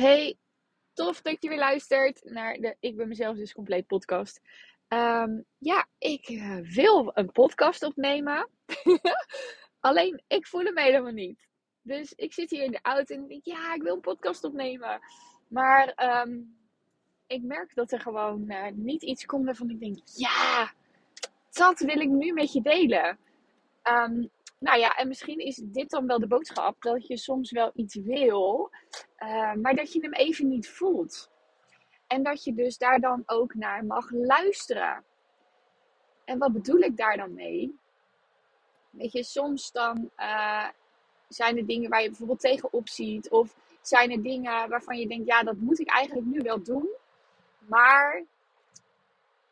Hey, tof dat je weer luistert naar de Ik ben mezelf dus compleet podcast. Ehm, ja, ik uh, wil een podcast opnemen. Alleen ik voel hem helemaal niet. Dus ik zit hier in de auto en denk, ja, ik wil een podcast opnemen. Maar um, ik merk dat er gewoon uh, niet iets komt waarvan ik denk, ja, dat wil ik nu met je delen. Um, nou ja, en misschien is dit dan wel de boodschap dat je soms wel iets wil, uh, maar dat je hem even niet voelt. En dat je dus daar dan ook naar mag luisteren. En wat bedoel ik daar dan mee? Weet je, soms dan uh, zijn er dingen waar je bijvoorbeeld tegenop ziet. Of zijn er dingen waarvan je denkt, ja, dat moet ik eigenlijk nu wel doen. Maar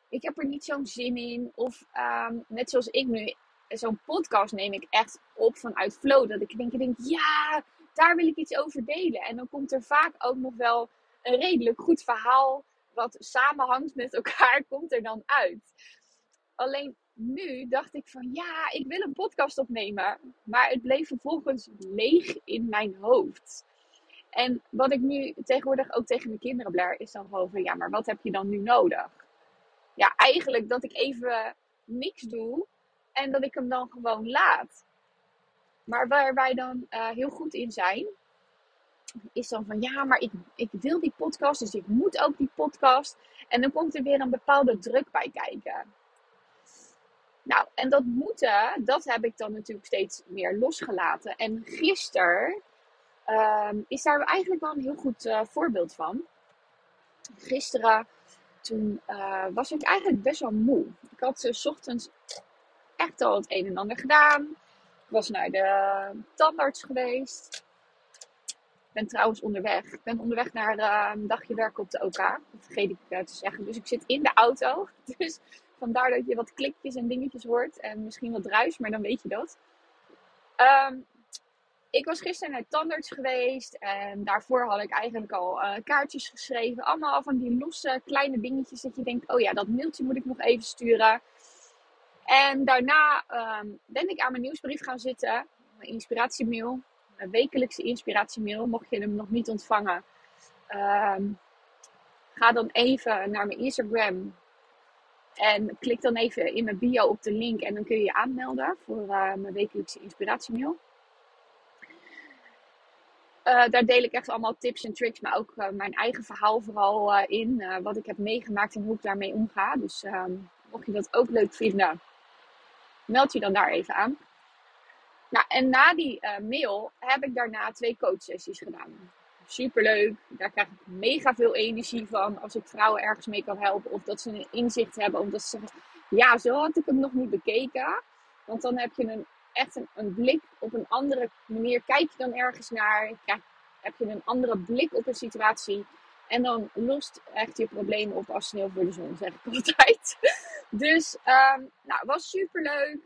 ik heb er niet zo'n zin in. Of um, net zoals ik nu, zo'n podcast neem ik echt op vanuit flow. Dat ik denk, ik denk, ja, daar wil ik iets over delen. En dan komt er vaak ook nog wel een redelijk goed verhaal. Wat samenhangt met elkaar, komt er dan uit. Alleen nu dacht ik van ja, ik wil een podcast opnemen. Maar het bleef vervolgens leeg in mijn hoofd. En wat ik nu tegenwoordig ook tegen mijn kinderen blaar, is dan gewoon van ja, maar wat heb je dan nu nodig? Ja, eigenlijk dat ik even niks doe en dat ik hem dan gewoon laat. Maar waar wij dan uh, heel goed in zijn, is dan van ja, maar ik, ik wil die podcast, dus ik moet ook die podcast. En dan komt er weer een bepaalde druk bij kijken. Nou, en dat moeten, dat heb ik dan natuurlijk steeds meer losgelaten. En gisteren um, is daar eigenlijk wel een heel goed uh, voorbeeld van. Gisteren, toen uh, was ik eigenlijk best wel moe. Ik had s ochtends echt al het een en ander gedaan. Ik was naar de tandarts geweest. Ben trouwens onderweg. Ik ben onderweg naar een dagje werken op de OK. Dat vergeet ik te zeggen. Dus ik zit in de auto. Dus vandaar dat je wat klikjes en dingetjes hoort. En misschien wat ruis, maar dan weet je dat. Um, ik was gisteren naar tandarts geweest. En daarvoor had ik eigenlijk al uh, kaartjes geschreven. Allemaal van die losse kleine dingetjes. Dat je denkt, oh ja, dat mailtje moet ik nog even sturen. En daarna um, ben ik aan mijn nieuwsbrief gaan zitten. Mijn inspiratiemail. Mijn wekelijkse inspiratiemail. Mocht je hem nog niet ontvangen. Um, ga dan even naar mijn Instagram. En klik dan even in mijn bio op de link. En dan kun je je aanmelden voor uh, mijn wekelijkse inspiratiemail. Uh, daar deel ik echt allemaal tips en tricks, maar ook uh, mijn eigen verhaal vooral in. wat ik heb meegemaakt en hoe ik daarmee omga. Dus um, mocht je dat ook leuk vinden, meld je dan daar even aan. Nou, en na die mail heb ik daarna twee coachsessies gedaan. Superleuk. Daar krijg ik mega veel energie van als ik vrouwen ergens mee kan helpen. Of dat ze een inzicht hebben. Omdat ze zeggen, ja, zo had ik het nog niet bekeken. Want dan heb je een echt een, blik op een andere manier. Kijk je dan ergens naar, kijk, heb je een andere blik op een situatie. En dan lost echt je probleem op als sneeuw voor de zon, zeg ik altijd. Dus, um, nou, was super leuk.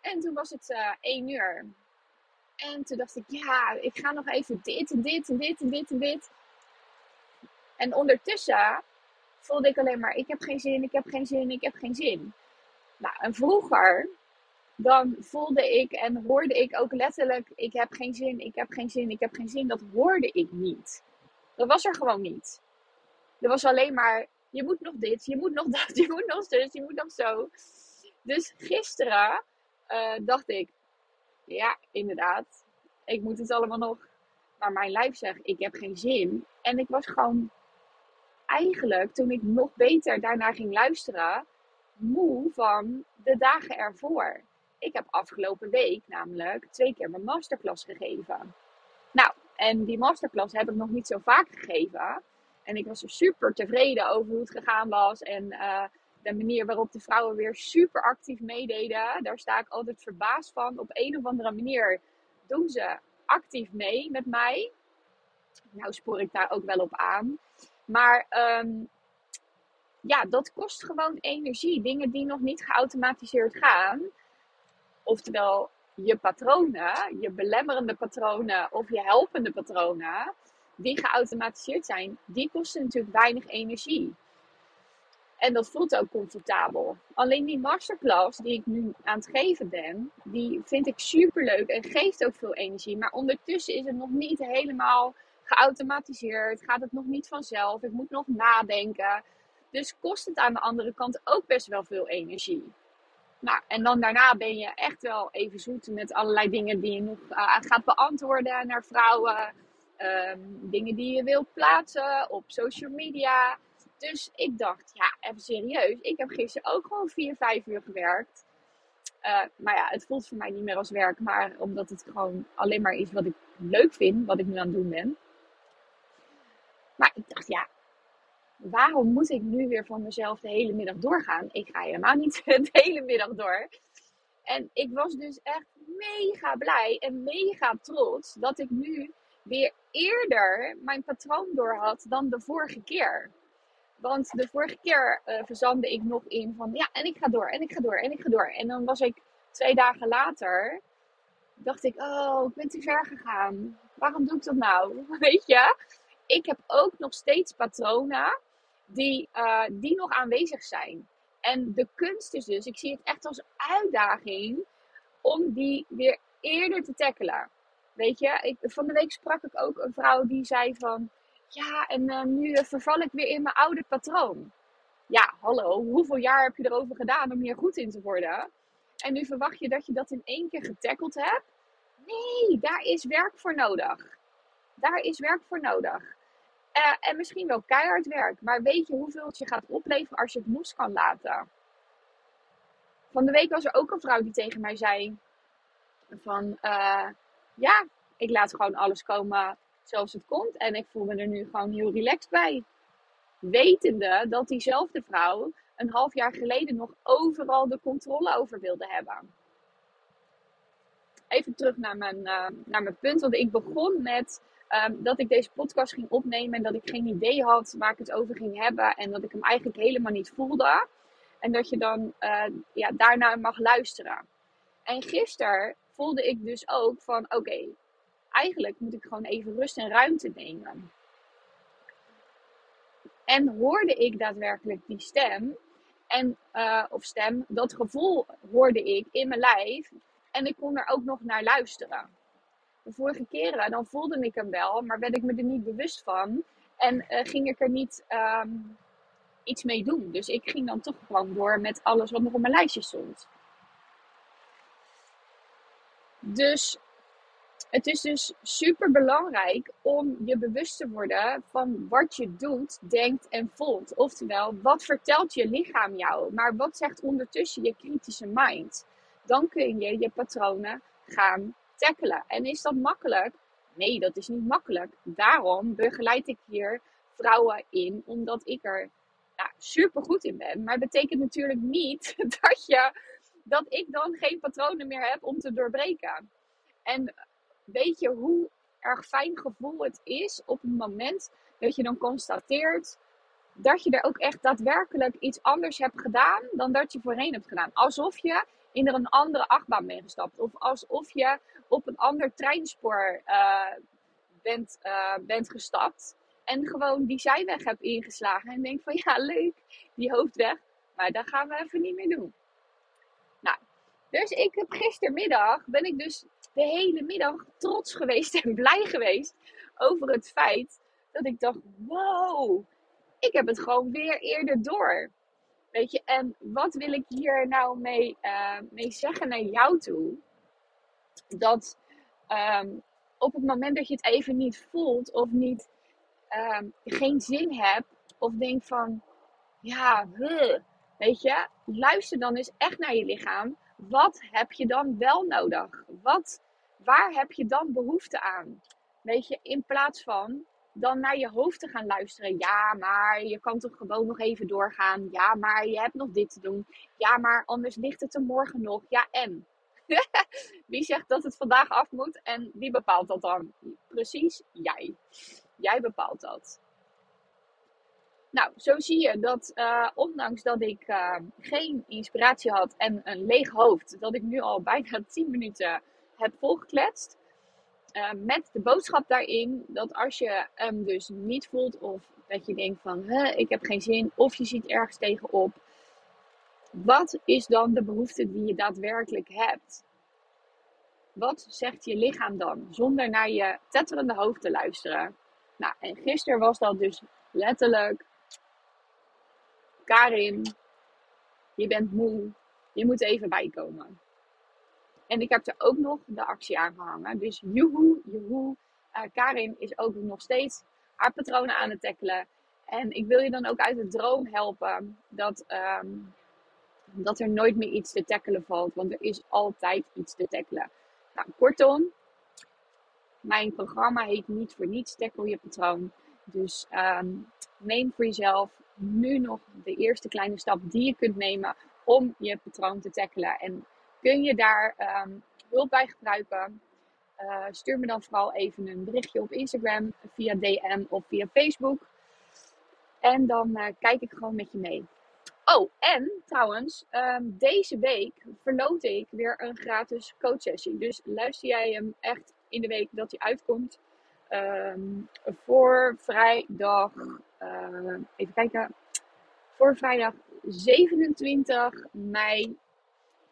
En toen was het uh, één uur. En toen dacht ik, ja, ik ga nog even dit en dit en dit en dit en dit. En ondertussen voelde ik alleen maar, ik heb geen zin, ik heb geen zin, ik heb geen zin. Nou, en vroeger dan voelde ik en hoorde ik ook letterlijk: ik heb geen zin, ik heb geen zin, ik heb geen zin. Dat hoorde ik niet. Dat was er gewoon niet. Er was alleen maar: je moet nog dit, je moet nog dat, je moet nog zus, je moet nog zo. Dus gisteren uh, dacht ik: ja, inderdaad, ik moet het allemaal nog. Maar mijn lijf zegt: ik heb geen zin. En ik was gewoon eigenlijk, toen ik nog beter daarnaar ging luisteren, moe van de dagen ervoor. Ik heb afgelopen week namelijk twee keer mijn masterclass gegeven. Nou, en die masterclass heb ik nog niet zo vaak gegeven. En ik was super tevreden over hoe het gegaan was. En uh, de manier waarop de vrouwen weer super actief meededen, daar sta ik altijd verbaasd van. Op een of andere manier doen ze actief mee met mij. Nou spoor ik daar ook wel op aan. Maar ehm, ja, dat kost gewoon energie. Dingen die nog niet geautomatiseerd gaan. Oftewel, je patronen, je belemmerende patronen of je helpende patronen, die geautomatiseerd zijn, die kosten natuurlijk weinig energie. En dat voelt ook comfortabel. Alleen die masterclass die ik nu aan het geven ben, die vind ik super leuk en geeft ook veel energie. Maar ondertussen is het nog niet helemaal geautomatiseerd. Gaat het nog niet vanzelf. Ik moet nog nadenken. Dus kost het aan de andere kant ook best wel veel energie. Nou, en dan daarna ben je echt wel even zoet met allerlei dingen die je nog uh, gaat beantwoorden naar vrouwen. Um, dingen die je wilt plaatsen op social media. Dus ik dacht, ja, even serieus. Ik heb gisteren ook gewoon 4, 5 uur gewerkt. Uh, maar ja, het voelt voor mij niet meer als werk. Maar omdat het gewoon alleen maar is wat ik leuk vind. Wat ik nu aan het doen ben. Maar ik dacht, ja, waarom moet ik nu weer van mezelf de hele middag doorgaan? Ik ga helemaal niet de hele middag door. En ik was dus echt mega blij en mega trots dat ik nu weer eerder mijn patroon door had dan de vorige keer. Want de vorige keer uh, verzandde ik nog in van ja, en ik ga door, en ik ga door, en ik ga door. En dan was ik twee dagen later, dacht ik, oh, ik ben te ver gegaan. Waarom doe ik dat nou? Weet je? Ik heb ook nog steeds patronen die, uh, die nog aanwezig zijn. En de kunst is dus, ik zie het echt als uitdaging om die weer eerder te tackelen. Weet je, ik, van de week sprak ik ook een vrouw die zei van, ja, en uh, nu verval ik weer in mijn oude patroon. Ja, hallo, hoeveel jaar heb je erover gedaan om hier goed in te worden? En nu verwacht je dat je dat in één keer getackeld hebt? Nee, daar is werk voor nodig. Daar is werk voor nodig. Uh, en misschien wel keihard werk. Maar weet je hoeveel je gaat opleveren als je het los kan laten? Van de week was er ook een vrouw die tegen mij zei: van ja, ik laat gewoon alles komen zoals het komt. En ik voel me er nu gewoon heel relaxed bij. Wetende dat diezelfde vrouw een half jaar geleden nog overal de controle over wilde hebben. Even terug naar mijn, uh, naar mijn punt. Want ik begon met um, dat ik deze podcast ging opnemen. En dat ik geen idee had waar ik het over ging hebben. En dat ik hem eigenlijk helemaal niet voelde. En dat je dan uh, ja, daarna mag luisteren. En gisteren voelde ik dus ook van oké, eigenlijk moet ik gewoon even rust en ruimte nemen. En hoorde ik daadwerkelijk die stem, en, uh, of stem, dat gevoel hoorde ik in mijn lijf. En ik kon er ook nog naar luisteren. De vorige keren, dan voelde ik hem wel, maar werd ik me er niet bewust van. En uh, ging ik er niet um, iets mee doen. Dus ik ging dan toch gewoon door met alles wat nog op mijn lijstje stond. Dus het is dus super belangrijk om je bewust te worden van wat je doet, denkt en voelt. Oftewel, wat vertelt je lichaam jou? Maar wat zegt ondertussen je kritische mind? Dan kun je je patronen gaan tackelen. En is dat makkelijk? Nee, dat is niet makkelijk. Daarom begeleid ik hier vrouwen in, omdat ik er nou, super goed in ben. Maar dat betekent natuurlijk niet dat, je, dat ik dan geen patronen meer heb om te doorbreken. En weet je hoe erg fijn gevoel het is op het moment dat je dan constateert dat je er ook echt daadwerkelijk iets anders hebt gedaan dan dat je voorheen hebt gedaan. Alsof je in er een andere achtbaan bent gestapt. Of alsof je op een ander treinspoor uh, bent, uh, bent gestapt. En gewoon die zijweg hebt ingeslagen. En denkt van ja, leuk, die hoofdweg. Maar dat gaan we even niet meer doen. Dus ik heb gistermiddag ben ik dus de hele middag trots geweest en blij geweest over het feit dat ik dacht: wow, ik heb het gewoon weer eerder door. Weet je, en wat wil ik hier nou mee, uh, mee zeggen naar jou toe? Dat um, op het moment dat je het even niet voelt of niet, um, geen zin hebt, of denkt van, ja, huh, weet je, luister dan eens echt naar je lichaam. Wat heb je dan wel nodig? Wat, waar heb je dan behoefte aan? Weet je, in plaats van dan naar je hoofd te gaan luisteren. Ja, maar je kan toch gewoon nog even doorgaan. Ja, maar je hebt nog dit te doen. Ja, maar anders ligt het er morgen nog. Ja, en? Wie zegt dat het vandaag af moet en wie bepaalt dat dan? Precies jij. Jij bepaalt dat. Nou, zo zie je dat uh, ondanks dat ik uh, geen inspiratie had en een leeg hoofd, dat ik nu al bijna 10 minuten heb volgekletst. Uh, met de boodschap daarin dat als je hem dus niet voelt of dat je denkt van ik heb geen zin of je ziet ergens tegenop. Wat is dan de behoefte die je daadwerkelijk hebt? Wat zegt je lichaam dan zonder naar je tetterende hoofd te luisteren? Nou, en gisteren was dat dus letterlijk Karin, je bent moe. Je moet even bijkomen. En ik heb er ook nog de actie aan gehangen. Dus joehoe, joehoe. Uh, Karin is ook nog steeds haar patronen aan het tackelen. En ik wil je dan ook uit de droom helpen dat, um, dat er nooit meer iets te tackelen valt. Want er is altijd iets te tackelen. Nou, kortom, mijn programma heet niet voor niets Tackle je patroon. Dus um, neem voor jezelf nu nog de eerste kleine stap die je kunt nemen om je patroon te tackelen. En kun je daar um, hulp bij gebruiken? Uh, stuur me dan vooral even een berichtje op Instagram via DM of via Facebook. En dan uh, kijk ik gewoon met je mee. Oh, en trouwens, um, deze week verloot ik weer een gratis coachsessie. Dus luister jij hem echt in de week dat hij uitkomt. Um, voor vrijdag, uh, even kijken, voor vrijdag 27 mei.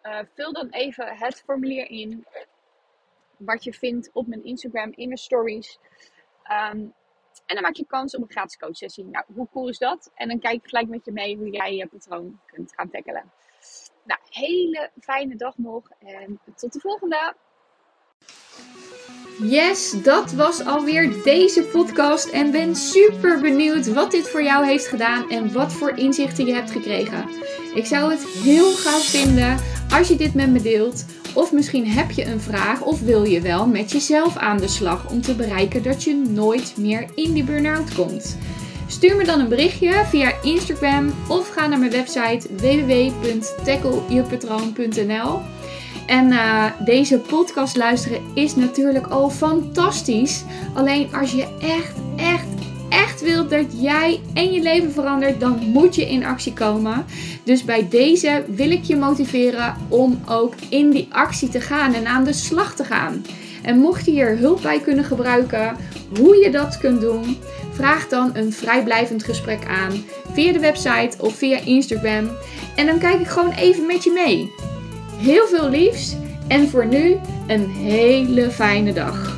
Uh, vul dan even het formulier in. Wat je vindt op mijn Instagram in de stories. Um, en dan maak je kans op een gratis coachsessie. Nou, hoe cool is dat? En dan kijk ik gelijk met je mee hoe jij je patroon kunt gaan tackelen. Nou, hele fijne dag nog en tot de volgende. Yes, dat was alweer deze podcast en ben super benieuwd wat dit voor jou heeft gedaan en wat voor inzichten je hebt gekregen. Ik zou het heel gaaf vinden als je dit met me deelt. Of misschien heb je een vraag of wil je wel met jezelf aan de slag om te bereiken dat je nooit meer in die burn-out komt. Stuur me dan een berichtje via Instagram of ga naar mijn website www.tacklejepatroon.nl. En uh, deze podcast luisteren is natuurlijk al fantastisch. Alleen als je echt, echt, echt wilt dat jij en je leven verandert, dan moet je in actie komen. Dus bij deze wil ik je motiveren om ook in die actie te gaan en aan de slag te gaan. En mocht je hier hulp bij kunnen gebruiken, hoe je dat kunt doen, vraag dan een vrijblijvend gesprek aan via de website of via Instagram. En dan kijk ik gewoon even met je mee. Heel veel liefs en voor nu een hele fijne dag.